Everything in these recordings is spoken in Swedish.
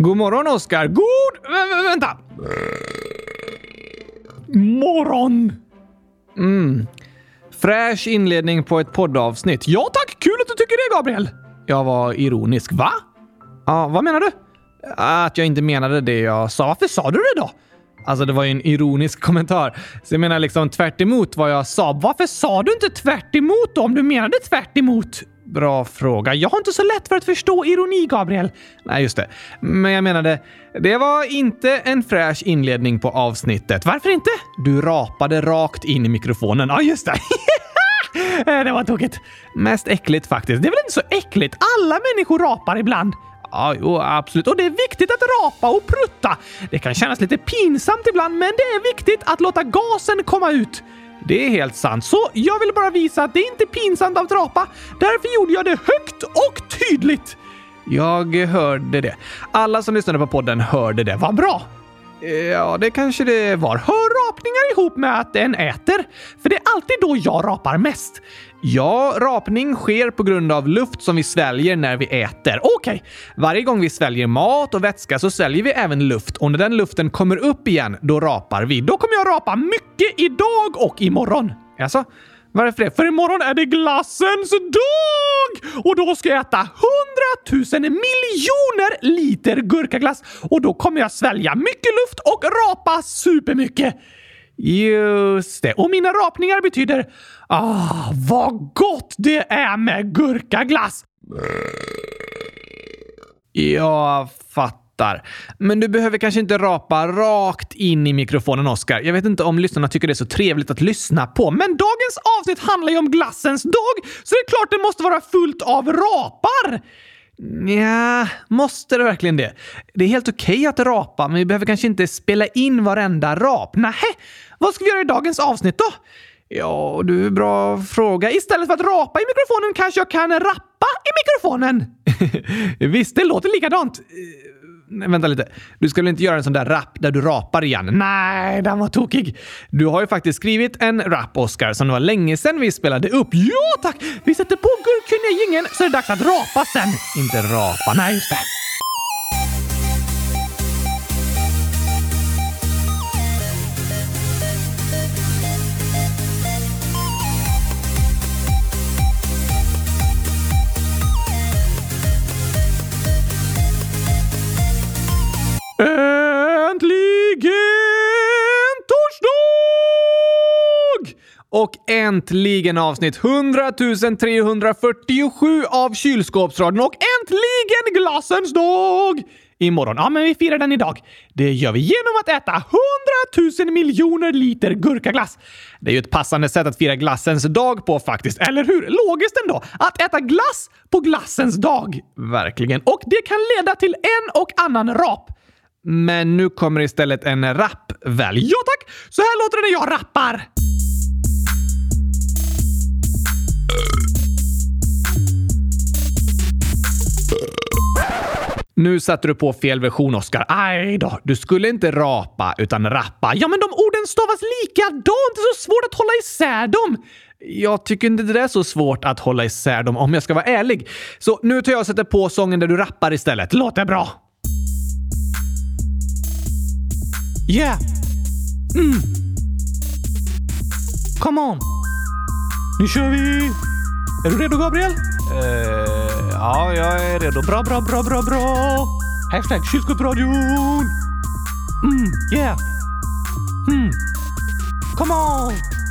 God morgon, Oskar. God... Vä vä vänta! Morgon! Mm. Fräsch inledning på ett poddavsnitt. Ja tack! Kul att du tycker det, Gabriel! Jag var ironisk. Va? Ja, vad menar du? Att jag inte menade det jag sa. Varför sa du det då? Alltså, det var ju en ironisk kommentar. Så jag menar liksom tvärt vad jag sa. Varför sa du inte tvärt då om du menade tvärt Bra fråga. Jag har inte så lätt för att förstå ironi, Gabriel. Nej, just det. Men jag menade, det var inte en fräsch inledning på avsnittet. Varför inte? Du rapade rakt in i mikrofonen. Ja, just det. det var tokigt. Mest äckligt faktiskt. Det är väl inte så äckligt? Alla människor rapar ibland. Ja, jo, absolut. Och det är viktigt att rapa och prutta. Det kan kännas lite pinsamt ibland, men det är viktigt att låta gasen komma ut. Det är helt sant. Så jag ville bara visa att det inte är pinsamt att rapa. Därför gjorde jag det högt och tydligt. Jag hörde det. Alla som lyssnade på podden hörde det. Vad bra! Eh, ja, det kanske det var. Hör rapningar ihop med att en äter? För det är alltid då jag rapar mest. Ja, rapning sker på grund av luft som vi sväljer när vi äter. Okej, okay. varje gång vi sväljer mat och vätska så sväljer vi även luft och när den luften kommer upp igen, då rapar vi. Då kommer jag rapa mycket idag och imorgon. Alltså, varför det? För imorgon är det glassens dag! Och då ska jag äta hundratusen miljoner liter gurkaglass och då kommer jag svälja mycket luft och rapa supermycket. Just det. Och mina rapningar betyder Ah, vad gott det är med gurkaglass! Jag fattar. Men du behöver kanske inte rapa rakt in i mikrofonen, Oskar. Jag vet inte om lyssnarna tycker det är så trevligt att lyssna på, men dagens avsnitt handlar ju om glassens dag, så det är klart det måste vara fullt av rapar! Ja, måste det verkligen det? Det är helt okej okay att rapa, men vi behöver kanske inte spela in varenda rap. Nähä, vad ska vi göra i dagens avsnitt då? Ja, du, bra fråga. Istället för att rapa i mikrofonen kanske jag kan rappa i mikrofonen? Visst, det låter likadant. Nej, vänta lite. Du ska väl inte göra en sån där rap där du rapar igen? Nej, den var tokig. Du har ju faktiskt skrivit en rap, Oscar, som det var länge sedan vi spelade upp. Ja, tack! Vi sätter på gurkkunniga jingeln så är det dags att rapa sen. Inte rapa, nej just det. Och äntligen avsnitt 100 347 av Kylskåpsradion och äntligen glassens dag! Imorgon. Ja, men vi firar den idag. Det gör vi genom att äta 100 000 miljoner liter gurkaglass. Det är ju ett passande sätt att fira glassens dag på faktiskt, eller hur? Logiskt ändå. Att äta glass på glassens dag. Verkligen. Och det kan leda till en och annan rap. Men nu kommer istället en rap väl? Ja tack! Så här låter det när jag rappar. Nu satte du på fel version, Oscar. Aj då, du skulle inte rapa utan rappa. Ja, men de orden stavas likadant. Det är så svårt att hålla isär dem. Jag tycker inte det är så svårt att hålla isär dem om jag ska vara ärlig. Så nu tar jag och sätter på sången där du rappar istället. Låter bra? Yeah! Mm. Come on! Nu kör vi! Är du redo, Gabriel? Uh, ja, jag är redo. Bra, bra, bra, bra, bra! Hashtag kylskåpsradion! Mm, yeah! Mm. Come on!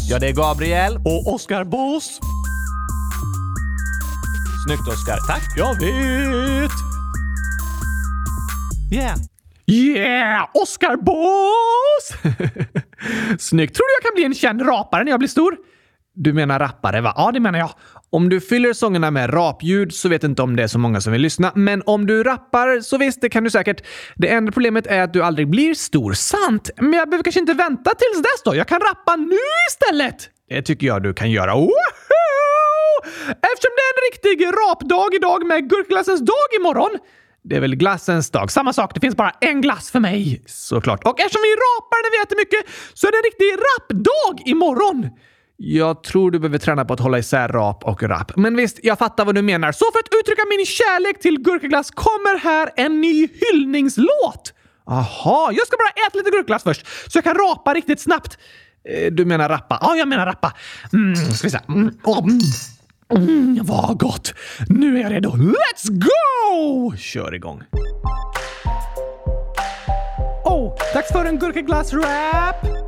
Ja, det är Gabriel. Och Oskar Boss. Snyggt, Oskar. Tack. Jag vet. Yeah. Yeah! Oskar Boss! Snyggt. Tror du jag kan bli en känd rapare när jag blir stor? Du menar rappare, va? Ja, det menar jag. Om du fyller sångerna med rapljud så vet jag inte om det är så många som vill lyssna. Men om du rappar så visst, det kan du säkert. Det enda problemet är att du aldrig blir stor. Sant! Men jag behöver kanske inte vänta tills dess då. Jag kan rappa nu istället! Det tycker jag du kan göra. Woho! Eftersom det är en riktig rapdag idag med gurkglassens dag imorgon det är väl glassens dag. Samma sak, det finns bara en glass för mig. Såklart. Och eftersom vi rapar när vi äter mycket så är det en riktig rapdag imorgon. Jag tror du behöver träna på att hålla isär rap och rap. Men visst, jag fattar vad du menar. Så för att uttrycka min kärlek till gurkaglass kommer här en ny hyllningslåt. Aha, jag ska bara äta lite gurkaglass först så jag kan rapa riktigt snabbt. Eh, du menar rappa? Ja, jag menar rappa. Mm, ska vi se. Mm, oh. Mm, vad gott! Nu är jag redo. Let's go! Kör igång. Oh, dags för en gurkaglass-rap!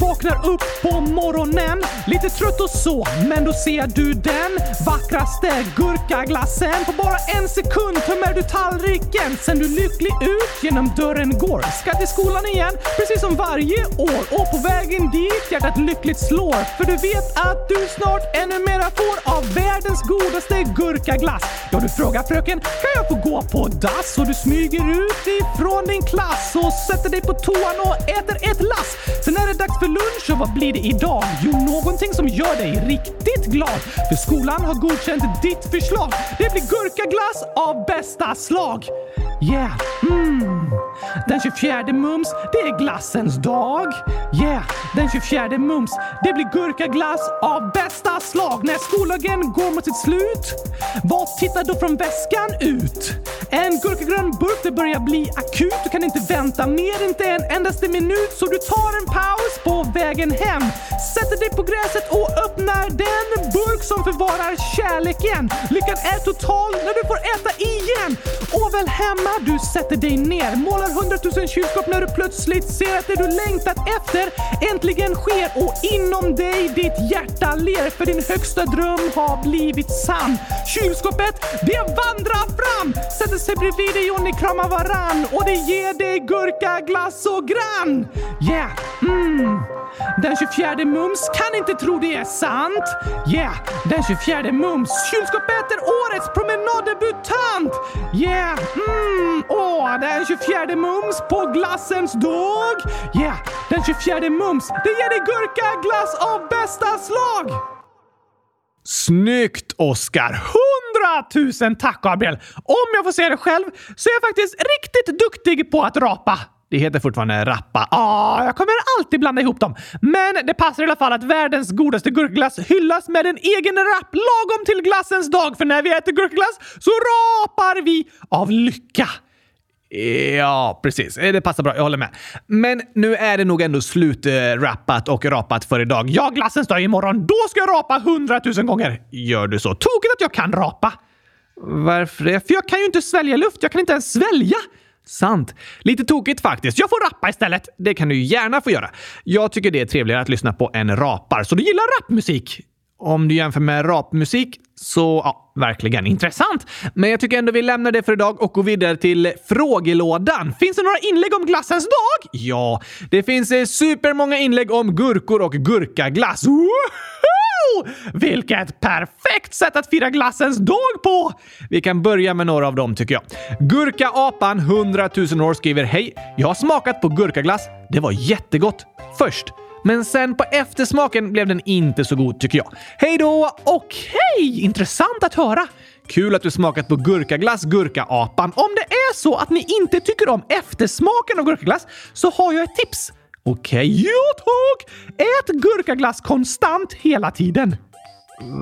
Vaknar upp på morgonen, lite trött och så, men då ser du den vackraste gurkaglassen. På bara en sekund tömmer du tallriken, sen du lycklig ut genom dörren går. Ska till skolan igen, precis som varje år. Och på vägen dit hjärtat lyckligt slår, för du vet att du snart ännu mera får av världens godaste gurkaglass. Ja, du frågar fröken, kan jag få gå på dass? Och du smyger ut ifrån din klass och sätter dig på toan och äter ett lass. Sen är det dags för lunch och vad blir det idag? Jo, någonting som gör dig riktigt glad. För skolan har godkänt ditt förslag. Det blir gurkaglass av bästa slag. Yeah, mm. Den 24 mums, det är glassens dag. Yeah, den 24 mums, det blir gurkaglass av bästa slag. När skoldagen går mot sitt slut, vad tittar då från väskan ut? En gurkagrön burk, det börjar bli akut. Du kan inte vänta mer, inte en endaste minut. Så du tar en paus på vägen hem. Sätter dig på gräset och öppnar den burk som förvarar kärleken. Lyckan är total när du får äta igen. Och väl hemma, du sätter dig ner. Målar hundratusen kylskåp när du plötsligt ser att det du längtat efter äntligen sker. Och inom dig ditt hjärta ler för din högsta dröm har blivit sann. Kylskåpet, det vandrar fram, sätter sig bredvid dig och ni kramar varann. Och det ger dig gurka, glass och grann. Yeah, mm. Den 24 mums kan inte tro det är sant. Yeah, den 24 mums. Kylskåpet är årets promenaddebutant. Yeah, mm, åh, den 24 mums på glassens dag. Yeah, den 24 mums. Det ger dig gurka, glass av bästa slag. Snyggt, Oskar! Hundratusen tack, Gabriel! Om jag får säga det själv så är jag faktiskt riktigt duktig på att rapa. Det heter fortfarande rappa. Ah, jag kommer alltid blanda ihop dem. Men det passar i alla fall att världens godaste gurkglass hyllas med en egen rap lagom till glassens dag. För när vi äter gurkglass så rapar vi av lycka. Ja, precis. Eh, det passar bra. Jag håller med. Men nu är det nog ändå slutrappat och rapat för idag. Ja, glassens dag imorgon. Då ska jag rapa hundratusen gånger. Gör du så? Tokigt att jag kan rapa. Varför det? För jag kan ju inte svälja luft. Jag kan inte ens svälja. Sant. Lite tokigt faktiskt. Jag får rappa istället. Det kan du gärna få göra. Jag tycker det är trevligare att lyssna på en rapar, så du gillar rapmusik? Om du jämför med rapmusik så, ja, verkligen intressant. Men jag tycker ändå vi lämnar det för idag och går vidare till frågelådan. Finns det några inlägg om glassens dag? Ja, det finns eh, supermånga inlägg om gurkor och gurkaglass. Woho! Vilket perfekt sätt att fira glassens dag på! Vi kan börja med några av dem tycker jag. Gurka-apan 100 000 år skriver Hej! Jag har smakat på gurkaglass. Det var jättegott. Först. Men sen på eftersmaken blev den inte så god tycker jag. Hej då! Okej, okay, intressant att höra. Kul att du smakat på gurkaglass, Gurka-apan. Om det är så att ni inte tycker om eftersmaken av gurkaglass så har jag ett tips. Okej, okay, jo tack! Ät gurkaglass konstant hela tiden.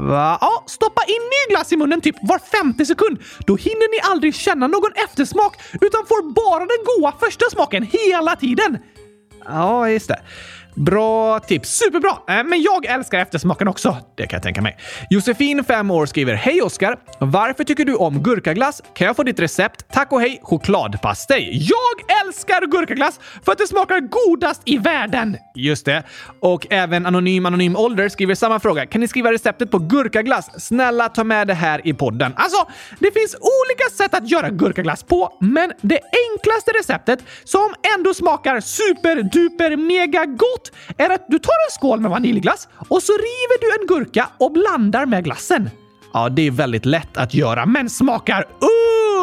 Va? Ja, stoppa in ny glass i munnen typ var femte sekund. Då hinner ni aldrig känna någon eftersmak utan får bara den goa första smaken hela tiden. Ja, just det. Bra tips. Superbra! Äh, men jag älskar eftersmaken också. Det kan jag tänka mig. Josefin, 5 år, skriver Hej Oskar! Varför tycker du om gurkaglass? Kan jag få ditt recept? Tack och hej chokladpastej. Jag älskar gurkaglass för att det smakar godast i världen! Just det. Och även Anonym Anonym Ålder skriver samma fråga. Kan ni skriva receptet på gurkaglass? Snälla ta med det här i podden. Alltså, det finns olika sätt att göra gurkaglass på, men det enklaste receptet som ändå smakar superduper mega gott är att du tar en skål med vaniljglass och så river du en gurka och blandar med glassen. Ja, det är väldigt lätt att göra, men smakar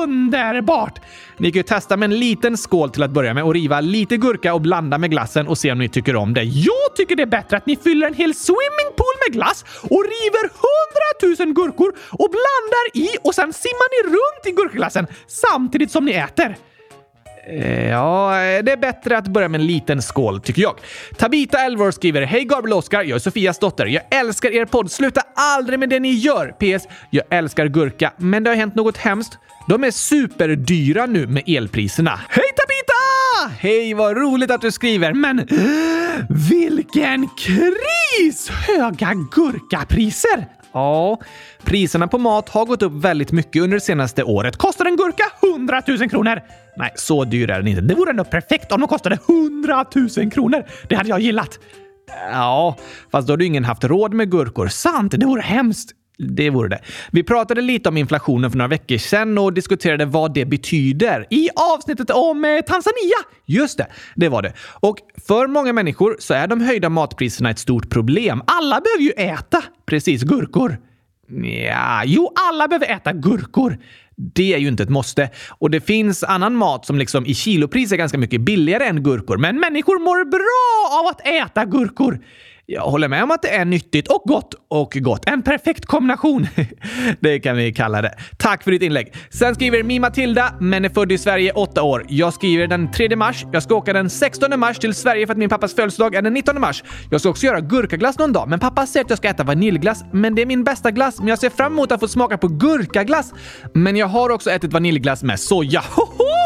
underbart! Ni kan ju testa med en liten skål till att börja med och riva lite gurka och blanda med glassen och se om ni tycker om det. Jag tycker det är bättre att ni fyller en hel swimmingpool med glass och river hundratusen gurkor och blandar i och sen simmar ni runt i gurkaglassen samtidigt som ni äter. Eh, ja, det är bättre att börja med en liten skål, tycker jag. Tabita Elvor skriver Hej Gabriel och Oskar, jag är Sofias dotter. Jag älskar er podd. Sluta aldrig med det ni gör! PS. Jag älskar gurka, men det har hänt något hemskt. De är superdyra nu med elpriserna. Hej Tabita! Hej, vad roligt att du skriver, men vilken kris! Höga gurkapriser! Ja, priserna på mat har gått upp väldigt mycket under det senaste året. Kostar en gurka 100 000 kronor? Nej, så dyr är den inte. Det vore ändå perfekt om de kostade 100 000 kronor. Det hade jag gillat. Ja, fast då hade ju ingen haft råd med gurkor. Sant, det vore hemskt. Det vore det. Vi pratade lite om inflationen för några veckor sedan och diskuterade vad det betyder i avsnittet om eh, Tanzania. Just det, det var det. Och för många människor så är de höjda matpriserna ett stort problem. Alla behöver ju äta, precis, gurkor. Ja, jo, alla behöver äta gurkor. Det är ju inte ett måste. Och det finns annan mat som liksom i kilopris är ganska mycket billigare än gurkor. Men människor mår bra av att äta gurkor. Jag håller med om att det är nyttigt och gott och gott. En perfekt kombination. det kan vi kalla det. Tack för ditt inlägg. Sen skriver Mi Matilda, men är född i Sverige 8 år. Jag skriver den 3 mars. Jag ska åka den 16 mars till Sverige för att min pappas födelsedag är den 19 mars. Jag ska också göra gurkaglass någon dag, men pappa säger att jag ska äta vaniljglass. Men det är min bästa glass, men jag ser fram emot att få smaka på gurkaglass. Men jag har också ätit vaniljglass med soja. Hoho!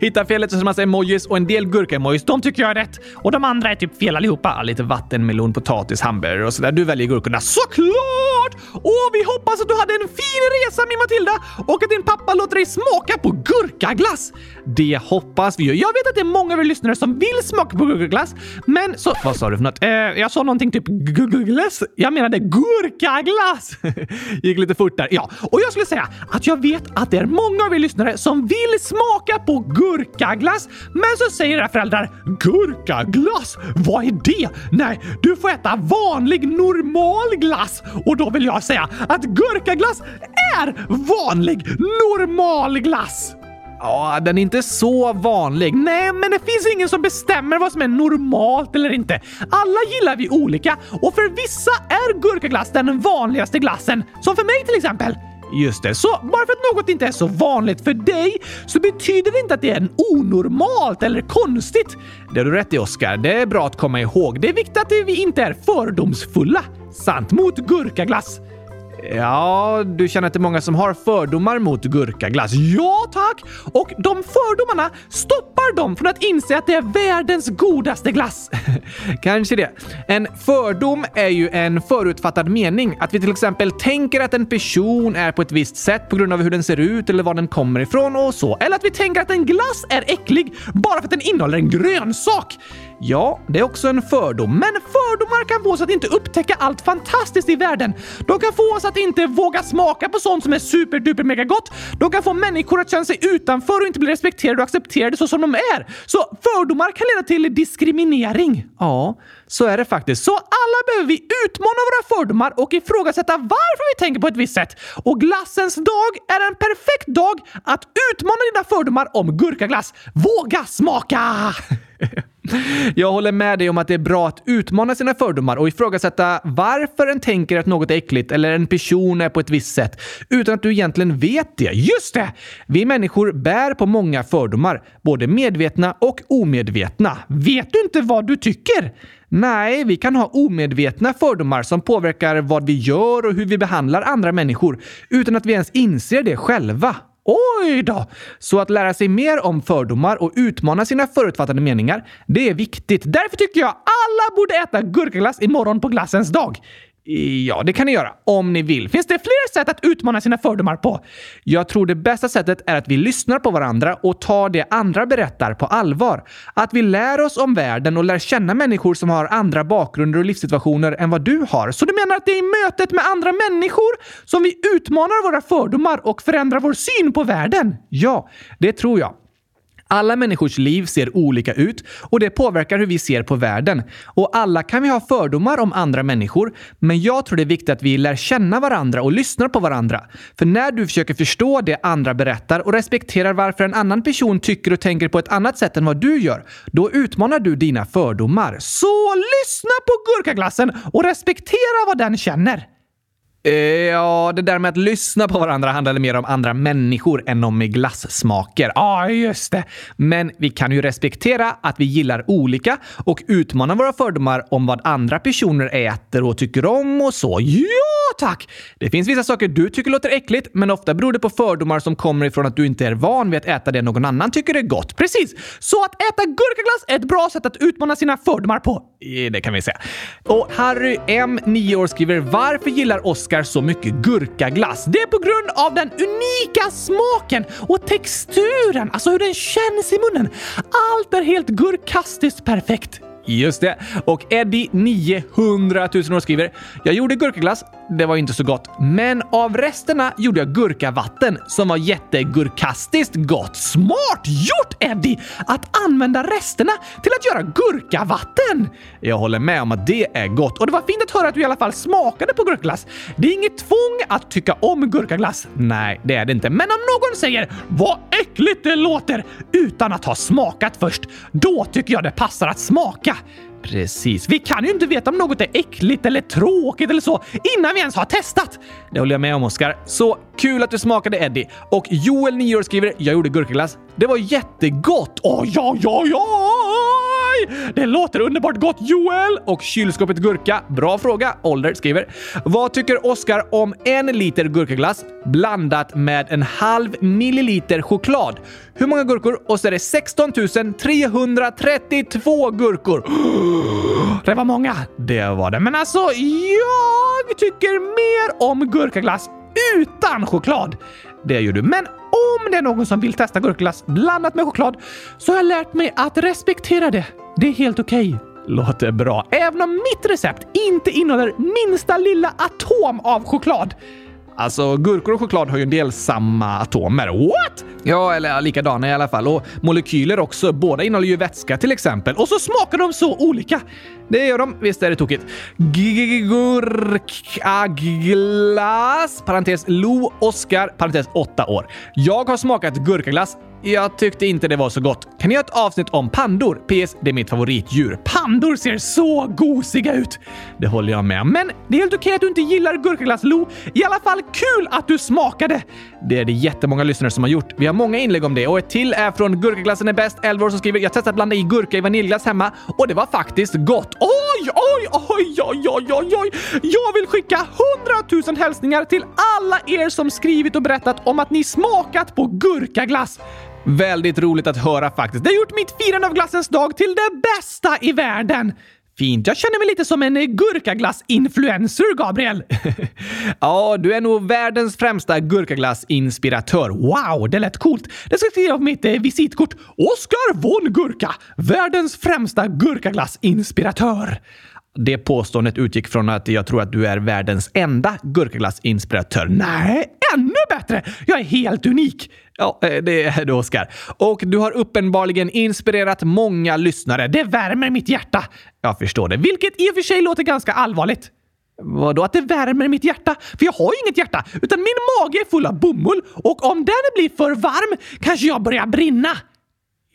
Hitta felet och en massa emojis och en del gurka-emojis. De tycker jag är rätt. Och de andra är typ fel allihopa. Lite vattenmelon, potatis, hamburgare och sådär. Du väljer gurkorna. Såklart! Och vi hoppas att du hade en fin resa min Matilda och att din pappa låter dig smaka på gurkaglass. Det hoppas vi ju. Jag vet att det är många av er lyssnare som vill smaka på gurkaglass, men så... Vad sa du för något? Eh, jag sa någonting typ gurkaglass. Jag menade gurkaglass. Gick lite fort där. Ja, och jag skulle säga att jag vet att det är många av er lyssnare som vill smaka på gurkaglass, men så säger era föräldrar gurkaglass? Vad är det? Nej, du får äta vanlig normal glass och då vill jag säga att gurkaglass är vanlig normal glass. Ja, den är inte så vanlig. Nej, men det finns ingen som bestämmer vad som är normalt eller inte. Alla gillar vi olika och för vissa är gurkaglass den vanligaste glassen. Som för mig till exempel. Just det, så bara för att något inte är så vanligt för dig så betyder det inte att det är onormalt eller konstigt. Det har du rätt i, Oskar. Det är bra att komma ihåg. Det är viktigt att vi inte är fördomsfulla. Sant mot gurkaglass. Ja, du känner att det är många som har fördomar mot gurkaglass? Ja, tack! Och de fördomarna stoppar dem från att inse att det är världens godaste glass. Kanske det. En fördom är ju en förutfattad mening. Att vi till exempel tänker att en person är på ett visst sätt på grund av hur den ser ut eller var den kommer ifrån och så. Eller att vi tänker att en glass är äcklig bara för att den innehåller en grönsak. Ja, det är också en fördom. Men fördomar kan få oss att inte upptäcka allt fantastiskt i världen. De kan få oss att inte våga smaka på sånt som är superduper mega gott. De kan få människor att känna sig utanför och inte bli respekterade och accepterade så som de är. Så fördomar kan leda till diskriminering. Ja, så är det faktiskt. Så alla behöver vi utmana våra fördomar och ifrågasätta varför vi tänker på ett visst sätt. Och glassens dag är en perfekt dag att utmana dina fördomar om gurkaglass. Våga smaka! Jag håller med dig om att det är bra att utmana sina fördomar och ifrågasätta varför en tänker att något är äckligt eller en person är på ett visst sätt utan att du egentligen vet det. Just det! Vi människor bär på många fördomar, både medvetna och omedvetna. Vet du inte vad du tycker? Nej, vi kan ha omedvetna fördomar som påverkar vad vi gör och hur vi behandlar andra människor utan att vi ens inser det själva. Oj då! Så att lära sig mer om fördomar och utmana sina förutfattade meningar, det är viktigt. Därför tycker jag alla borde äta gurkaglass imorgon på glassens dag. Ja, det kan ni göra. Om ni vill. Finns det fler sätt att utmana sina fördomar på? Jag tror det bästa sättet är att vi lyssnar på varandra och tar det andra berättar på allvar. Att vi lär oss om världen och lär känna människor som har andra bakgrunder och livssituationer än vad du har. Så du menar att det är i mötet med andra människor som vi utmanar våra fördomar och förändrar vår syn på världen? Ja, det tror jag. Alla människors liv ser olika ut och det påverkar hur vi ser på världen. Och alla kan vi ha fördomar om andra människor, men jag tror det är viktigt att vi lär känna varandra och lyssnar på varandra. För när du försöker förstå det andra berättar och respekterar varför en annan person tycker och tänker på ett annat sätt än vad du gör, då utmanar du dina fördomar. Så lyssna på gurkaglassen och respektera vad den känner. Eh, ja, det där med att lyssna på varandra handlade mer om andra människor än om glassmaker. Ja, ah, just det. Men vi kan ju respektera att vi gillar olika och utmana våra fördomar om vad andra personer äter och tycker om och så. Ja, tack! Det finns vissa saker du tycker låter äckligt, men ofta beror det på fördomar som kommer ifrån att du inte är van vid att äta det någon annan tycker är gott. Precis! Så att äta gurkaglass är ett bra sätt att utmana sina fördomar på. Eh, det kan vi säga. Och Harry M, 9 år, skriver “Varför gillar Oscar älskar så mycket gurkaglass. Det är på grund av den unika smaken och texturen, alltså hur den känns i munnen. Allt är helt gurkastiskt perfekt. Just det. Och Eddie 900 000 år skriver “Jag gjorde gurkaglass. Det var inte så gott. Men av resterna gjorde jag gurkavatten som var jättegurkastiskt gott. Smart gjort Eddie! Att använda resterna till att göra gurkavatten! Jag håller med om att det är gott och det var fint att höra att du i alla fall smakade på gurkaglass. Det är inget tvång att tycka om gurkaglass. Nej, det är det inte. Men om någon säger “Vad äckligt det låter” utan att ha smakat först, då tycker jag det passar att smaka. Precis. Vi kan ju inte veta om något är äckligt eller tråkigt eller så innan vi ens har testat. Det håller jag med om, Oskar. Så kul att du smakade Eddie. Och Joel, 9 år, skriver “Jag gjorde gurkaglass. Det var jättegott!” Oj, oj, oj, oj! Det låter underbart gott, Joel! Och kylskåpet Gurka. Bra fråga. Ålder skriver “Vad tycker Oskar om en liter gurkaglass blandat med en halv milliliter choklad?” Hur många gurkor? Och så är det 16 332 gurkor. Det var många. Det var det. Men alltså, jag tycker mer om gurkaglass utan choklad. Det gör du. Men om det är någon som vill testa gurkaglass blandat med choklad så har jag lärt mig att respektera det. Det är helt okej. Okay. Låter bra. Även om mitt recept inte innehåller minsta lilla atom av choklad. Alltså, gurkor och choklad har ju en del samma atomer. What? Ja, eller likadana i alla fall. Och molekyler också. Båda innehåller ju vätska till exempel. Och så smakar de så olika. Det gör de. Visst är det tokigt. Gurkaglass, ah, parentes Lo Oskar, parentes 8 år. Jag har smakat gurkaglass jag tyckte inte det var så gott. Kan ni göra ett avsnitt om pandor? PS. Det är mitt favoritdjur. Pandor ser så gosiga ut! Det håller jag med om. Men det är helt okej att du inte gillar gurkaglass, Lo. I alla fall kul att du smakade! Det är det jättemånga lyssnare som har gjort. Vi har många inlägg om det och ett till är från Gurkaglassen är bäst, 11 år som skriver “Jag testade att blanda i gurka i vaniljglass hemma och det var faktiskt gott. Oj, oj, oj, oj, oj, oj, oj! Jag vill skicka 100 000 hälsningar till alla er som skrivit och berättat om att ni smakat på gurkaglass. Väldigt roligt att höra faktiskt. Det har gjort mitt firande av glassens dag till det bästa i världen. Fint. Jag känner mig lite som en gurkaglass-influencer, Gabriel. ja, du är nog världens främsta gurkaglass-inspiratör. Wow, det lät coolt. Det ska jag skriva på mitt eh, visitkort. Oskar von Gurka, världens främsta gurkaglass-inspiratör. Det påståendet utgick från att jag tror att du är världens enda gurkaglassinspiratör. Nej, ännu bättre! Jag är helt unik! Ja, eh, det är du, Oskar. Och du har uppenbarligen inspirerat många lyssnare. Det värmer mitt hjärta. Jag förstår det, vilket i och för sig låter ganska allvarligt. Vadå att det värmer mitt hjärta? För jag har ju inget hjärta, utan min mage är full av bomull och om den blir för varm kanske jag börjar brinna.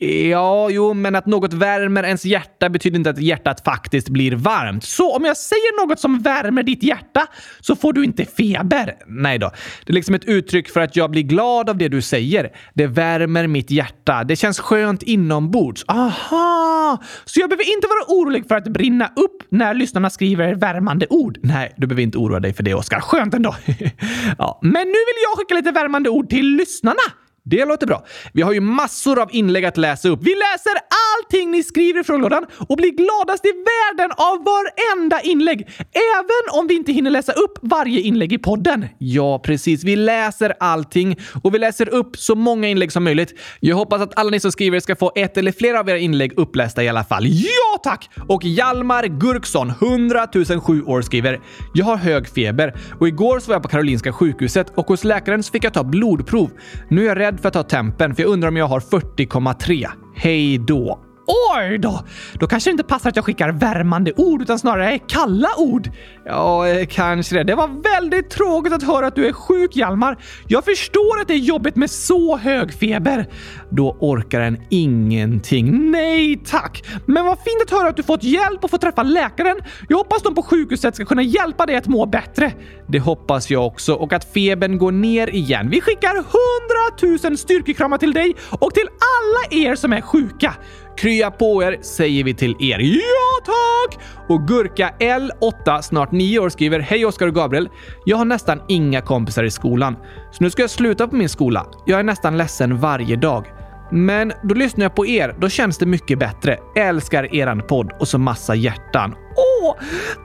Ja, jo, men att något värmer ens hjärta betyder inte att hjärtat faktiskt blir varmt. Så om jag säger något som värmer ditt hjärta så får du inte feber. Nej då. Det är liksom ett uttryck för att jag blir glad av det du säger. Det värmer mitt hjärta. Det känns skönt inombords. Aha! Så jag behöver inte vara orolig för att brinna upp när lyssnarna skriver värmande ord? Nej, du behöver inte oroa dig för det, Oskar. Skönt ändå. ja, men nu vill jag skicka lite värmande ord till lyssnarna. Det låter bra. Vi har ju massor av inlägg att läsa upp. Vi läser allting ni skriver i frågelådan och blir gladast i världen av varenda inlägg. Även om vi inte hinner läsa upp varje inlägg i podden. Ja, precis. Vi läser allting och vi läser upp så många inlägg som möjligt. Jag hoppas att alla ni som skriver ska få ett eller flera av era inlägg upplästa i alla fall. Ja tack! Och Hjalmar Gurksson, 100 007 år, skriver “Jag har hög feber och igår så var jag på Karolinska sjukhuset och hos läkaren så fick jag ta blodprov. Nu är jag rädd för att ta tempen för jag undrar om jag har 40,3. Hej då!” Oj då! Då kanske det inte passar att jag skickar värmande ord utan snarare kalla ord. Ja, eh, kanske det. Det var väldigt tråkigt att höra att du är sjuk, Hjalmar. Jag förstår att det är jobbigt med så hög feber. Då orkar en ingenting. Nej tack! Men vad fint att höra att du fått hjälp och få träffa läkaren. Jag hoppas de på sjukhuset ska kunna hjälpa dig att må bättre. Det hoppas jag också och att febern går ner igen. Vi skickar hundratusen styrkekramar till dig och till alla er som är sjuka. Krya på er säger vi till er. Ja tack! Och Gurka L8, snart 9 år, skriver Hej Oskar och Gabriel. Jag har nästan inga kompisar i skolan, så nu ska jag sluta på min skola. Jag är nästan ledsen varje dag. Men då lyssnar jag på er, då känns det mycket bättre. Älskar eran podd och så massa hjärtan. Åh!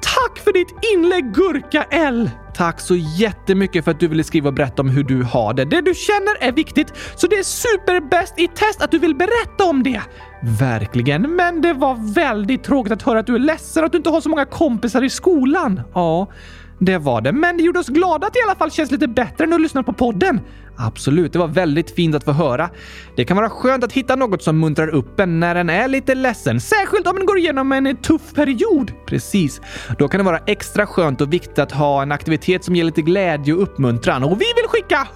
Tack för ditt inlägg Gurka L! Tack så jättemycket för att du ville skriva och berätta om hur du har det. Det du känner är viktigt, så det är superbäst i test att du vill berätta om det. Verkligen, men det var väldigt tråkigt att höra att du är ledsen och att du inte har så många kompisar i skolan. Ja, det var det. Men det gjorde oss glada att det i alla fall känns lite bättre när du lyssnar på podden. Absolut, det var väldigt fint att få höra. Det kan vara skönt att hitta något som muntrar upp en när en är lite ledsen, särskilt om en går igenom en tuff period. Precis. Då kan det vara extra skönt och viktigt att ha en aktivitet som ger lite glädje och uppmuntran. Och vi vill skicka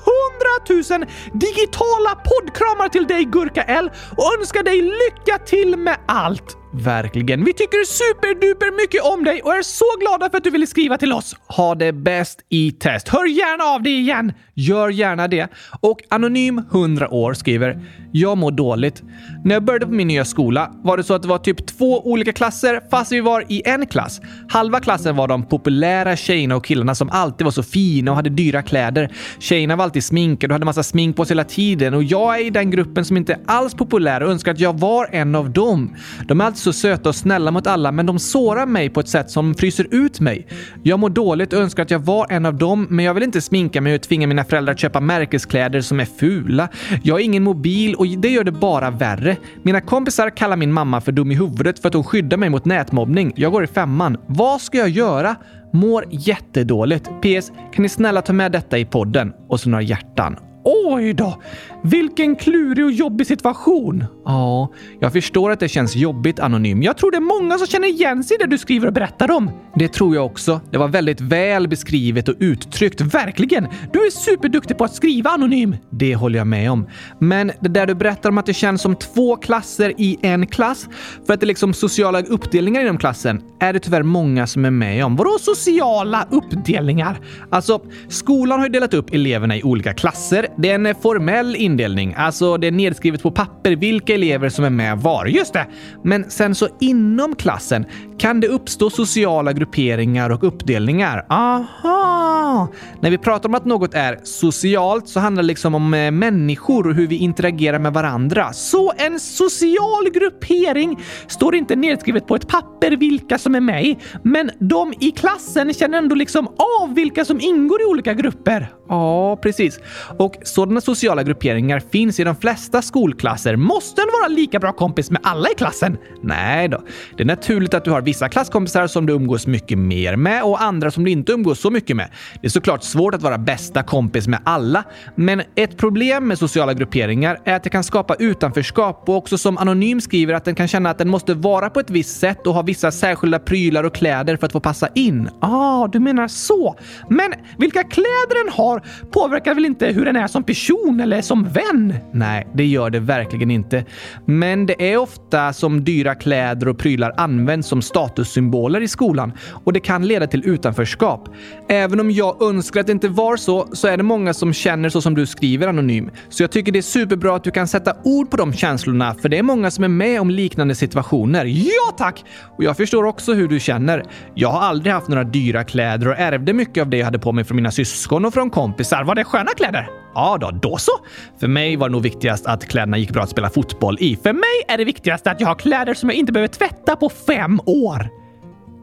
100 000 digitala poddkramar till dig Gurka L och önskar dig lycka till med allt. Verkligen. Vi tycker superduper mycket om dig och är så glada för att du ville skriva till oss. Ha det bäst i test. Hör gärna av dig igen. Gör gärna det. Och Anonym 100 år skriver “Jag mår dåligt. När jag började på min nya skola var det så att det var typ två olika klasser fast vi var i en klass. Halva klassen var de populära tjejerna och killarna som alltid var så fina och hade dyra kläder. Tjejerna var alltid sminkade och hade massa smink på sig hela tiden och jag är i den gruppen som inte är alls populär och önskar att jag var en av dem. De är alltid så söta och snälla mot alla men de sårar mig på ett sätt som fryser ut mig. Jag mår dåligt och önskar att jag var en av dem men jag vill inte sminka mig och tvinga mina föräldrar att köpa märkeskläder som är fula. Jag har ingen mobil och det gör det bara värre. Mina kompisar kallar min mamma för dum i huvudet för att hon skyddar mig mot nätmobbning. Jag går i femman. Vad ska jag göra? Mår jättedåligt. PS. Kan ni snälla ta med detta i podden? Och så några hjärtan. Oj då! Vilken klurig och jobbig situation. Ja, jag förstår att det känns jobbigt anonym. Jag tror det är många som känner igen sig i det du skriver och berättar om. Det tror jag också. Det var väldigt väl beskrivet och uttryckt. Verkligen! Du är superduktig på att skriva anonym. Det håller jag med om. Men det där du berättar om att det känns som två klasser i en klass för att det är liksom sociala uppdelningar inom klassen är det tyvärr många som är med om. Vadå sociala uppdelningar? Alltså, skolan har ju delat upp eleverna i olika klasser. Det är en formell indelning, alltså det är nedskrivet på papper vilka elever som är med var. Just det! Men sen så inom klassen kan det uppstå sociala grupperingar och uppdelningar. Aha! När vi pratar om att något är socialt så handlar det liksom om eh, människor och hur vi interagerar med varandra. Så en social gruppering står inte nedskrivet på ett papper vilka som är med i, men de i klassen känner ändå liksom av vilka som ingår i olika grupper. Ja, precis. Och sådana sociala grupperingar finns i de flesta skolklasser. Måste en vara lika bra kompis med alla i klassen? Nej då. Det är naturligt att du har vissa klasskompisar som du umgås mycket mer med och andra som du inte umgås så mycket med. Det är såklart svårt att vara bästa kompis med alla, men ett problem med sociala grupperingar är att det kan skapa utanförskap och också som Anonym skriver att den kan känna att den måste vara på ett visst sätt och ha vissa särskilda prylar och kläder för att få passa in. Ah, du menar så. Men vilka kläder den har påverkar väl inte hur den är som person eller som vän? Nej, det gör det verkligen inte. Men det är ofta som dyra kläder och prylar används som statussymboler i skolan och det kan leda till utanförskap. Även om jag önskar att det inte var så, så är det många som känner så som du skriver anonym. Så jag tycker det är superbra att du kan sätta ord på de känslorna, för det är många som är med om liknande situationer. Ja tack! Och jag förstår också hur du känner. Jag har aldrig haft några dyra kläder och ärvde mycket av det jag hade på mig från mina syskon och från kompisar kompisar. Var det sköna kläder? Ja då, då så. För mig var det nog viktigast att kläderna gick bra att spela fotboll i. För mig är det viktigaste att jag har kläder som jag inte behöver tvätta på fem år.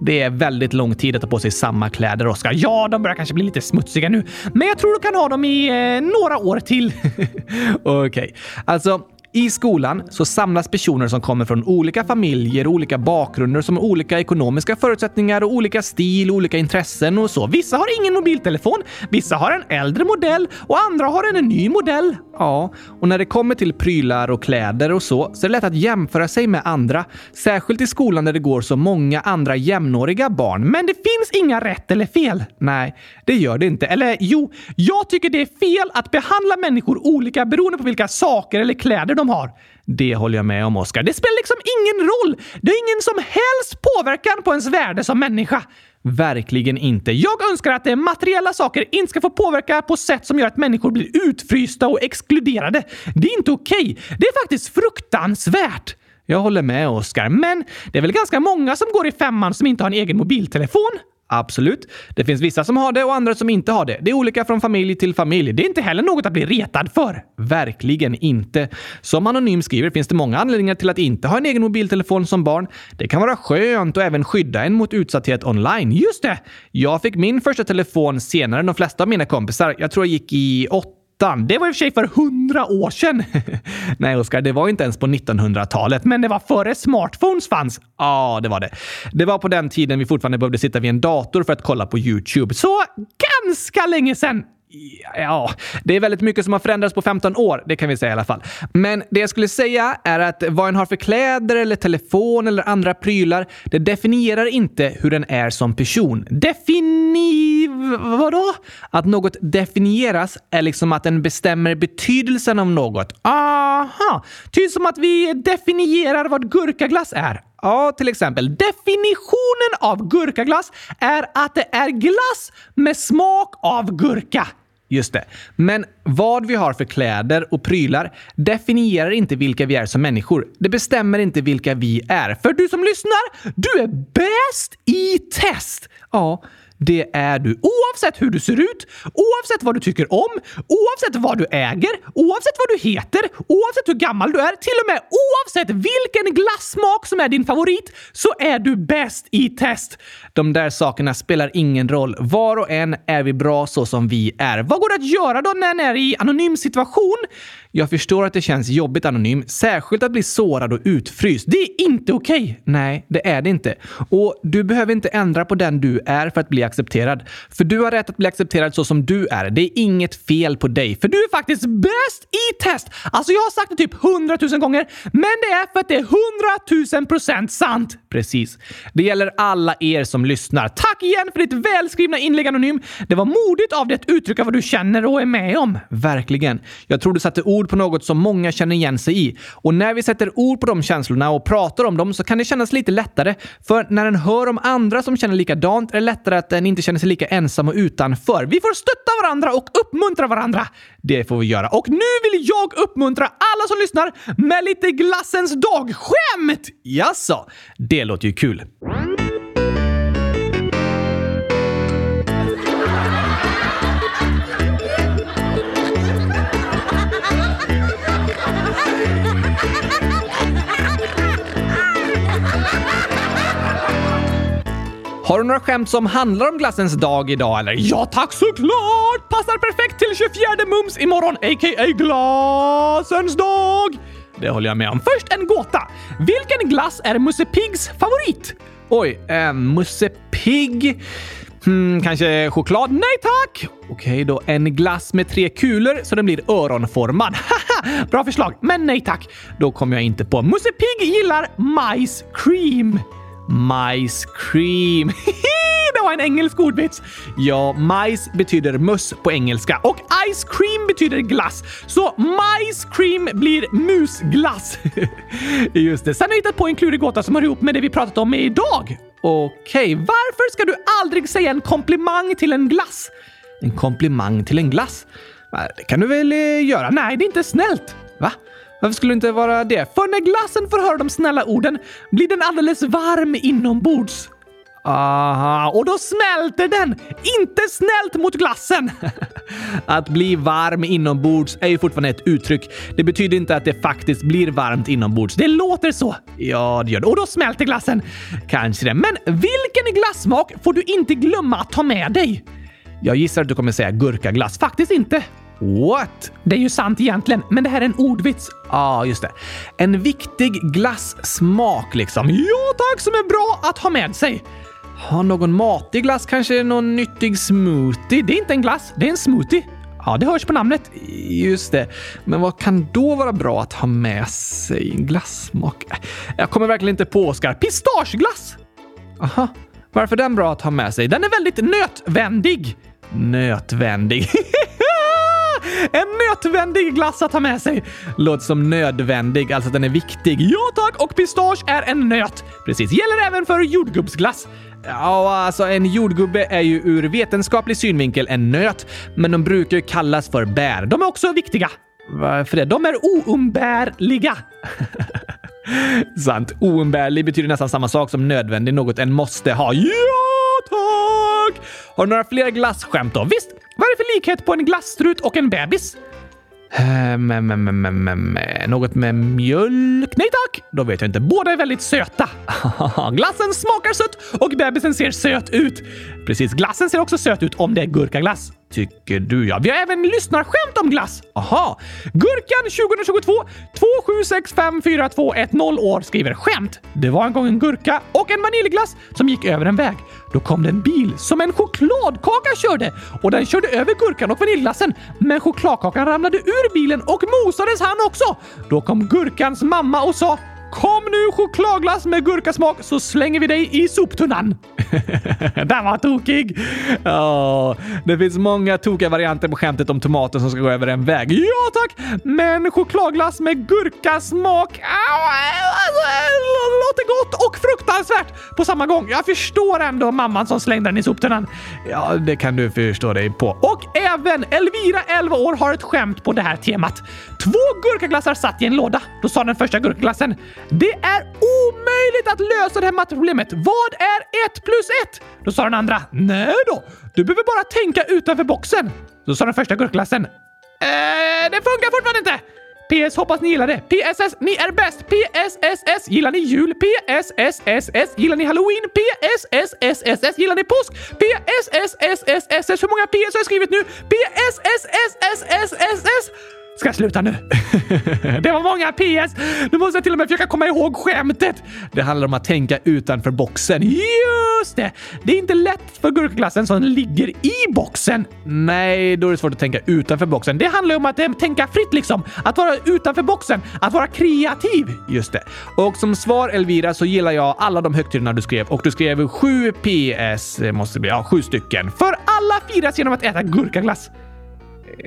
Det är väldigt lång tid att ta på sig samma kläder, Oskar. Ja, de börjar kanske bli lite smutsiga nu, men jag tror du kan ha dem i eh, några år till. Okej, okay. alltså i skolan så samlas personer som kommer från olika familjer, olika bakgrunder, som har olika ekonomiska förutsättningar och olika stil, olika intressen och så. Vissa har ingen mobiltelefon, vissa har en äldre modell och andra har en ny modell. Ja, och när det kommer till prylar och kläder och så, så är det lätt att jämföra sig med andra. Särskilt i skolan där det går så många andra jämnåriga barn. Men det finns inga rätt eller fel. Nej, det gör det inte. Eller jo, jag tycker det är fel att behandla människor olika beroende på vilka saker eller kläder de de har. Det håller jag med om, Oskar. Det spelar liksom ingen roll. Det har ingen som helst påverkan på ens värde som människa. Verkligen inte. Jag önskar att det materiella saker inte ska få påverka på sätt som gör att människor blir utfrysta och exkluderade. Det är inte okej. Okay. Det är faktiskt fruktansvärt. Jag håller med, Oskar. Men det är väl ganska många som går i femman som inte har en egen mobiltelefon? Absolut. Det finns vissa som har det och andra som inte har det. Det är olika från familj till familj. Det är inte heller något att bli retad för. Verkligen inte. Som Anonym skriver finns det många anledningar till att inte ha en egen mobiltelefon som barn. Det kan vara skönt och även skydda en mot utsatthet online. Just det! Jag fick min första telefon senare än de flesta av mina kompisar. Jag tror jag gick i åtta det var i och för sig för hundra år sedan. Nej, Oskar, det var inte ens på 1900-talet, men det var före smartphones fanns. Ja, det var det. Det var på den tiden vi fortfarande behövde sitta vid en dator för att kolla på YouTube. Så ganska länge sedan. Ja, det är väldigt mycket som har förändrats på 15 år, det kan vi säga i alla fall. Men det jag skulle säga är att vad en har för kläder eller telefon eller andra prylar, det definierar inte hur den är som person. Defini... vadå? Att något definieras är liksom att den bestämmer betydelsen av något. Aha! Typ som att vi definierar vad gurkaglass är. Ja, till exempel. Definitionen av gurkaglass är att det är glass med smak av gurka. Just det. Men vad vi har för kläder och prylar definierar inte vilka vi är som människor. Det bestämmer inte vilka vi är. För du som lyssnar, du är bäst i test! Ja, det är du. Oavsett hur du ser ut, oavsett vad du tycker om, oavsett vad du äger, oavsett vad du heter, oavsett hur gammal du är, till och med oavsett vilken glassmak som är din favorit, så är du bäst i test. De där sakerna spelar ingen roll. Var och en är vi bra så som vi är. Vad går det att göra då när en är i anonym situation? Jag förstår att det känns jobbigt anonym, särskilt att bli sårad och utfryst. Det är inte okej! Okay. Nej, det är det inte. Och du behöver inte ändra på den du är för att bli accepterad. För du har rätt att bli accepterad så som du är. Det är inget fel på dig, för du är faktiskt bäst i test! Alltså, jag har sagt det typ hundratusen gånger, men det är för att det är hundratusen procent sant! Precis. Det gäller alla er som lyssnar. Tack igen för ditt välskrivna inlägg Anonym. Det var modigt av dig att uttrycka vad du känner och är med om. Verkligen. Jag tror du satte ord på något som många känner igen sig i. Och när vi sätter ord på de känslorna och pratar om dem så kan det kännas lite lättare. För när en hör om andra som känner likadant är det lättare att en inte känner sig lika ensam och utanför. Vi får stötta varandra och uppmuntra varandra. Det får vi göra. Och nu vill jag uppmuntra alla som lyssnar med lite glassens dag-skämt! Jaså? Det låter ju kul. Har du några skämt som handlar om glassens dag idag eller? Ja tack såklart! Passar perfekt till 24 mums imorgon, a.k.a. glassens dag! Det håller jag med om. Först en gåta. Vilken glass är Musse Piggs favorit? Oj, eh, Musse Pigg? Hmm, kanske choklad? Nej tack! Okej då, en glass med tre kulor så den blir öronformad. Bra förslag, men nej tack. Då kommer jag inte på. Musse Pigg gillar majs cream. Majs cream. det var en engelsk ordvits! Ja, majs betyder möss på engelska och ice cream betyder glass. Så majs cream blir musglass. Just det. Sen har jag hittat på en klurig gåta som hör ihop med det vi pratat om idag. Okej, okay. varför ska du aldrig säga en komplimang till en glass? En komplimang till en glass? Det kan du väl eh, göra? Nej, det är inte snällt. Va? Varför skulle det inte vara det? För när glassen får höra de snälla orden blir den alldeles varm inombords. Aha, och då smälter den! Inte snällt mot glassen! att bli varm inombords är ju fortfarande ett uttryck. Det betyder inte att det faktiskt blir varmt inombords. Det låter så. Ja, det gör det. Och då smälter glassen. Kanske det. Men vilken glassmak får du inte glömma att ta med dig? Jag gissar att du kommer säga gurkaglass. Faktiskt inte. What? Det är ju sant egentligen, men det här är en ordvits. Ja, ah, just det. En viktig glassmak liksom. Ja tack, som är bra att ha med sig. Ha någon matig glass, kanske någon nyttig smoothie. Det är inte en glass, det är en smoothie. Ja, det hörs på namnet. Just det. Men vad kan då vara bra att ha med sig? Glassmak? Jag kommer verkligen inte på, Oskar. Pistageglass! Aha. Varför är den bra att ha med sig? Den är väldigt nötvändig. Nötvändig. En nötvändig glass att ha med sig. Låter som nödvändig, alltså att den är viktig. Ja tack! Och pistage är en nöt. Precis. Gäller även för jordgubbsglass. Ja, alltså en jordgubbe är ju ur vetenskaplig synvinkel en nöt, men de brukar ju kallas för bär. De är också viktiga. Varför det? De är oumbärliga. Sant. Oumbärlig betyder nästan samma sak som nödvändig, något en måste ha. Ja, tack! Har du några fler glasskämt då? Visst, vad är det för likhet på en glasstrut och en bebis? Um, något med mjölk? Nej tack! Då vet jag inte. Båda är väldigt söta. glassen smakar sött och bebisen ser söt ut. Precis, glassen ser också söt ut om det är gurkaglass. Tycker du ja. Vi har även lyssnarskämt om glass. Aha! Gurkan 2022 2765421 år skriver skämt. Det var en gång en gurka och en vaniljglass som gick över en väg. Då kom det en bil som en chokladkaka körde och den körde över gurkan och vaniljglassen. Men chokladkakan ramlade ur bilen och mosades han också. Då kom gurkans mamma och sa Kom nu chokladglass med gurkasmak så slänger vi dig i soptunnan. Den var tokig! Ja, det finns många tokiga varianter på skämtet om tomaten som ska gå över en väg. Ja tack! Men chokladglass med gurkasmak låter gott och fruktansvärt på samma gång. Jag förstår ändå mamman som slängde den i soptunnan. Ja, det kan du förstå dig på. Och även Elvira, 11 år, har ett skämt på det här temat. Två gurkaglassar satt i en låda. Då sa den första gurkaglassen det är omöjligt att lösa det här matteproblemet. Vad är ett plus ett? Då sa den andra. Nej då, du behöver bara tänka utanför boxen. Då sa den första gurkglassen. Eh, det funkar fortfarande inte. PS hoppas ni gillar det. PSS ni är bäst. PSSS gillar ni jul. PSSSS gillar ni halloween. PSSSS gillar ni påsk. PSSSSS hur många PS har jag skrivit nu? PSSSSSS Ska jag sluta nu? det var många PS! Nu måste jag till och med försöka komma ihåg skämtet. Det handlar om att tänka utanför boxen. Just det! Det är inte lätt för gurkaglassen som ligger i boxen. Nej, då är det svårt att tänka utanför boxen. Det handlar om att äh, tänka fritt liksom. Att vara utanför boxen. Att vara kreativ. Just det. Och som svar Elvira så gillar jag alla de högtiderna du skrev och du skrev sju PS. Det måste bli, ja, sju stycken. För alla firas genom att äta gurkaglass.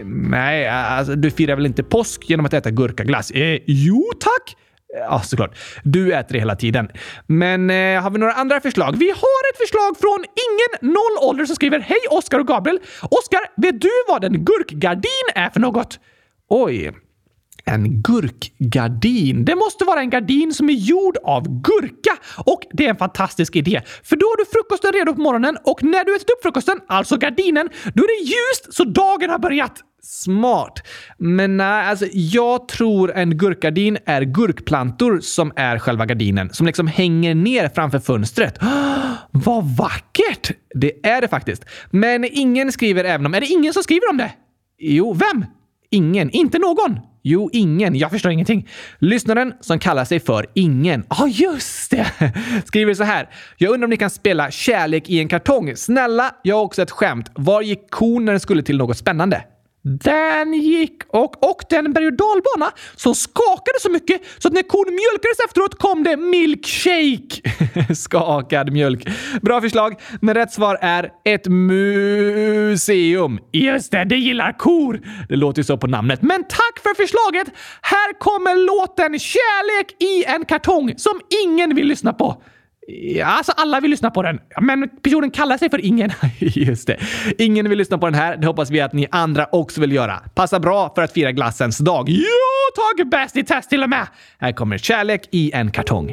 Nej, alltså, du firar väl inte påsk genom att äta gurkaglass? Eh, jo tack! Ja, såklart. Du äter det hela tiden. Men eh, har vi några andra förslag? Vi har ett förslag från ingen noll ålder som skriver Hej Oskar och Gabriel! Oskar, vet du vad en gurkgardin är för något? Oj. En gurkgardin. Det måste vara en gardin som är gjord av gurka. Och det är en fantastisk idé. För då har du frukosten redo på morgonen och när du ätit upp frukosten, alltså gardinen, då är det ljust så dagen har börjat. Smart. Men nej, alltså jag tror en gurkgardin är gurkplantor som är själva gardinen. Som liksom hänger ner framför fönstret. vad vackert! Det är det faktiskt. Men ingen skriver även om... Är det ingen som skriver om det? Jo, vem? Ingen. Inte någon. Jo, ingen. Jag förstår ingenting. Lyssnaren som kallar sig för Ingen. Ja, ah, just det! Skriver så här. Jag undrar om ni kan spela Kärlek i en kartong. Snälla, jag har också ett skämt. Var gick kon när den skulle till något spännande? Den gick och och den berg och dalbana som skakade så mycket så att när kon mjölkades efteråt kom det milkshake. Skakad mjölk. Bra förslag, men rätt svar är ett museum. Just det, det gillar kor. Det låter ju så på namnet. Men tack för förslaget! Här kommer låten Kärlek i en kartong som ingen vill lyssna på. Ja, alltså alla vill lyssna på den, men personen kallar sig för ingen. Just det. Ingen vill lyssna på den här. Det hoppas vi att ni andra också vill göra. Passa bra för att fira glassens dag. Ja, tack! Bäst i test till och med! Här kommer Kärlek i en kartong.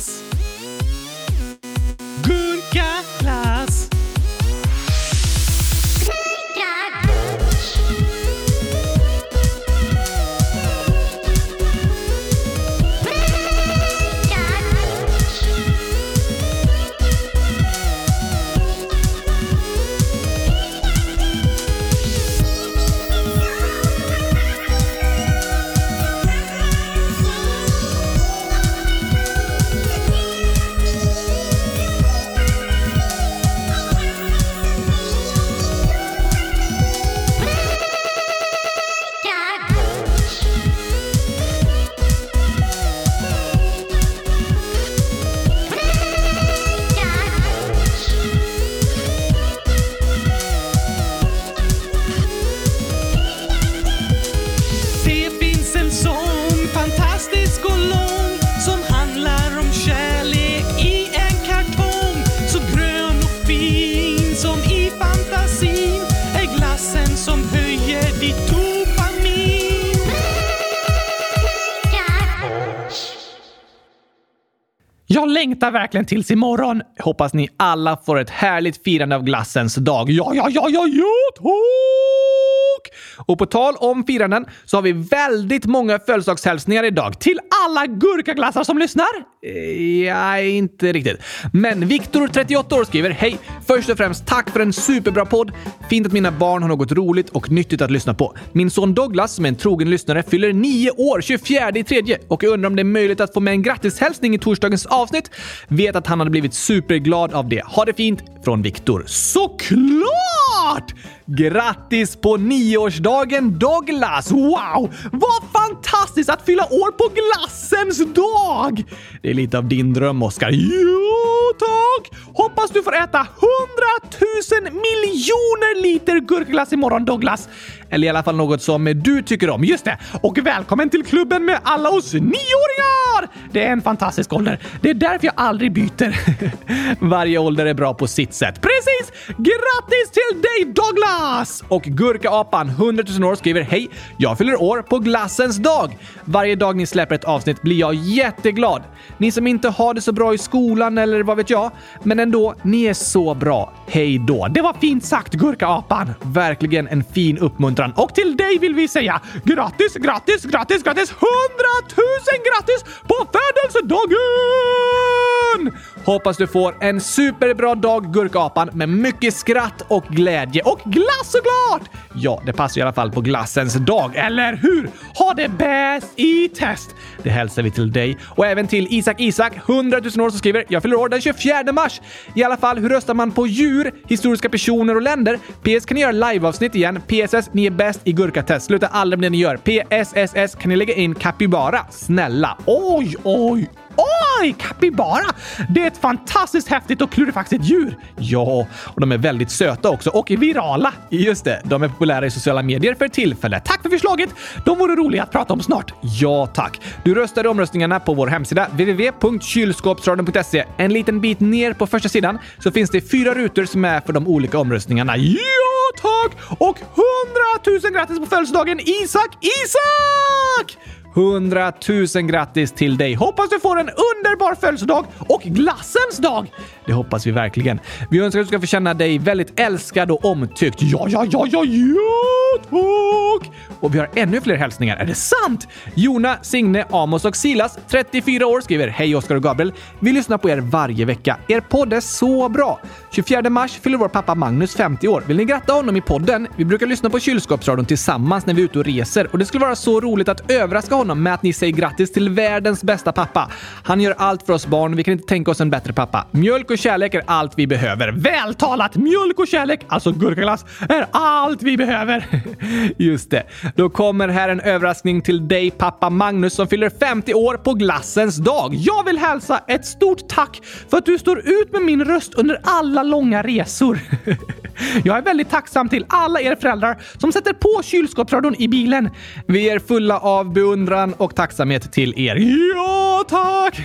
Gurkaglass. Längtar verkligen tills imorgon. Hoppas ni alla får ett härligt firande av glassens dag. Ja, ja, ja, ja, ja, tack! Och på tal om firanden så har vi väldigt många födelsedagshälsningar idag till alla gurkaglassar som lyssnar. Eh, ja, inte riktigt. Men Viktor, 38 år, skriver Hej! Först och främst tack för en superbra podd. Fint att mina barn har något roligt och nyttigt att lyssna på. Min son Douglas, som är en trogen lyssnare, fyller 9 år 24 i tredje och jag undrar om det är möjligt att få med en grattishälsning i torsdagens avsnitt. Vet att han hade blivit superglad av det. Ha det fint! Från Viktor. Såklart! Grattis på nioårsdagen Douglas! Wow! Vad fantastiskt att fylla år på glassens dag! Det är lite av din dröm, Oskar. Jo, tack! Hoppas du får äta hundratusen miljoner liter gurkaglass imorgon, Douglas. Eller i alla fall något som du tycker om. Just det! Och välkommen till klubben med alla oss nioåringar! Glad! Det är en fantastisk ålder. Det är därför jag aldrig byter. Varje ålder är bra på sitt sätt. Precis! Grattis till dig Douglas! Och Gurkaapan, 100 000 år, skriver Hej! Jag fyller år på glassens dag. Varje dag ni släpper ett avsnitt blir jag jätteglad. Ni som inte har det så bra i skolan eller vad vet jag, men ändå, ni är så bra. Hej då! Det var fint sagt Gurkaapan! Verkligen en fin uppmuntran. Och till dig vill vi säga grattis, grattis, grattis, grattis! 100 000 grattis på födelsedagen! Hoppas du får en superbra dag Gurkapan med mycket skratt och glädje och glass såklart! Ja, det passar i alla fall på glassens dag, eller hur? Ha det bäst i test! Det hälsar vi till dig och även till Isak Isak, 100 000 år, som skriver “Jag fyller år den 24 mars”. I alla fall, hur röstar man på djur, historiska personer och länder? PS, kan ni göra liveavsnitt igen? PSS, ni är bäst i gurkatest. Sluta aldrig med det ni gör. PSSS, kan ni lägga in Capybara? Snälla. Oj, oj, Oj, kapibara! Det är ett fantastiskt häftigt och klurifaxigt djur. Ja, och de är väldigt söta också och virala. Just det, de är populära i sociala medier för tillfället. Tack för förslaget! De vore roliga att prata om snart. Ja, tack. Du röstar i omröstningarna på vår hemsida www.kylskåpsradion.se. En liten bit ner på första sidan så finns det fyra rutor som är för de olika omröstningarna. Ja, tack! Och hundratusen grattis på födelsedagen Isak Isak! 100 000 grattis till dig! Hoppas du får en underbar födelsedag och glassens dag! Det hoppas vi verkligen. Vi önskar att du ska få känna dig väldigt älskad och omtyckt. Ja, ja, ja, ja, ja, tack! Och vi har ännu fler hälsningar. Är det sant? Jona, Signe, Amos och Silas, 34 år, skriver Hej Oskar och Gabriel. Vi lyssnar på er varje vecka. Er podd är så bra. 24 mars fyller vår pappa Magnus 50 år. Vill ni gratta honom i podden? Vi brukar lyssna på kylskåpsradion tillsammans när vi är ute och reser och det skulle vara så roligt att överraska honom med att ni säger grattis till världens bästa pappa. Han gör allt för oss barn. Vi kan inte tänka oss en bättre pappa. Mjölk och kärlek är allt vi behöver. Vältalat! Mjölk och kärlek, alltså gurkaglass, är allt vi behöver. Just det. Då kommer här en överraskning till dig pappa Magnus som fyller 50 år på glassens dag. Jag vill hälsa ett stort tack för att du står ut med min röst under alla långa resor. Jag är väldigt tacksam till alla er föräldrar som sätter på kylskåpsradion i bilen. Vi är fulla av beundran och tacksamhet till er. Ja, tack!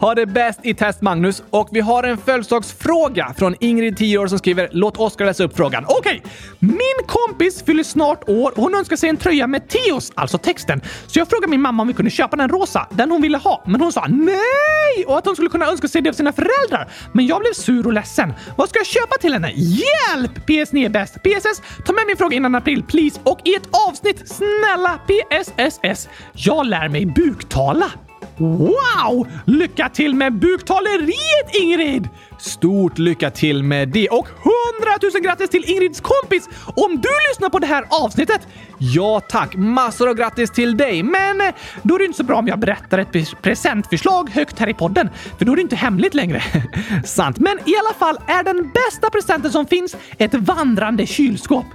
Ha det bäst i test, Magnus. Och vi har en födelsedagsfråga från Ingrid, 10 år, som skriver “Låt Oskar läsa upp frågan”. Okej! Min kompis fyller snart år och hon önskar sig en tröja med Teos, alltså texten. Så jag frågade min mamma om vi kunde köpa den rosa, den hon ville ha. Men hon sa nej! Och att hon skulle kunna önska sig det av sina föräldrar. Men jag blev sur och ledsen. Vad ska jag köpa till henne? Hjälp! PS ni är bäst. PSS, ta med min fråga innan april, please. Och i ett avsnitt, snälla PSSS. Jag lär mig buktala. Wow! Lycka till med buktaleriet Ingrid! Stort lycka till med det och 100 000 grattis till Ingrids kompis om du lyssnar på det här avsnittet! Ja tack, massor av grattis till dig, men eh, då är det inte så bra om jag berättar ett presentförslag högt här i podden, för då är det inte hemligt längre. Sant, men i alla fall är den bästa presenten som finns ett vandrande kylskåp.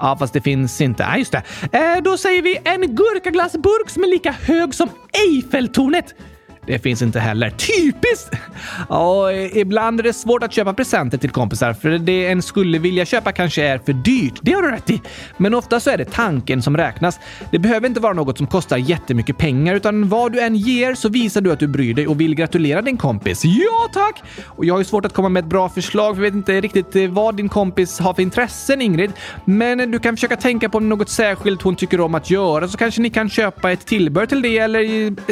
Ja, fast det finns inte. Ja, just det. Eh, då säger vi en gurkaglassburk som är lika hög som Eiffeltornet. Det finns inte heller. Typiskt! Ja, ibland är det svårt att köpa presenter till kompisar för det en skulle vilja köpa kanske är för dyrt. Det har du rätt i. Men ofta så är det tanken som räknas. Det behöver inte vara något som kostar jättemycket pengar utan vad du än ger så visar du att du bryr dig och vill gratulera din kompis. Ja, tack! Och jag har ju svårt att komma med ett bra förslag för jag vet inte riktigt eh, vad din kompis har för intressen, Ingrid. Men du kan försöka tänka på något särskilt hon tycker om att göra så kanske ni kan köpa ett tillbehör till det eller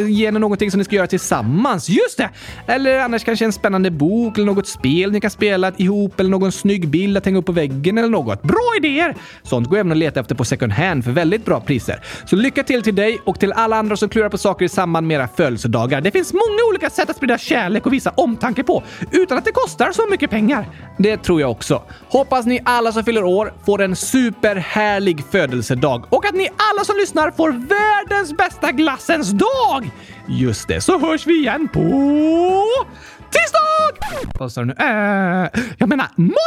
ge henne någonting som ni ska göra tillsammans. Just det! Eller annars kanske en spännande bok eller något spel ni kan spela ihop eller någon snygg bild att hänga upp på väggen eller något. Bra idéer! Sånt går även att leta efter på second hand för väldigt bra priser. Så lycka till till dig och till alla andra som klurar på saker i samband med era födelsedagar. Det finns många olika sätt att sprida kärlek och visa omtanke på utan att det kostar så mycket pengar. Det tror jag också. Hoppas ni alla som fyller år får en superhärlig födelsedag och att ni alla som lyssnar får världens bästa glassens dag! Just det, så hörs vi igen på tisdag! Vad sa du nu? Äh, jag menar måndag!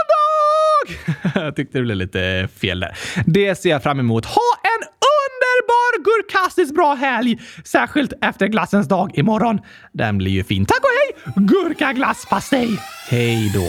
jag tyckte det blev lite fel där. Det ser jag fram emot. Ha en underbar gurkastiskt bra helg! Särskilt efter glassens dag imorgon. Den blir ju fin. Tack och hej! Gurkaglasspastej! Hej då!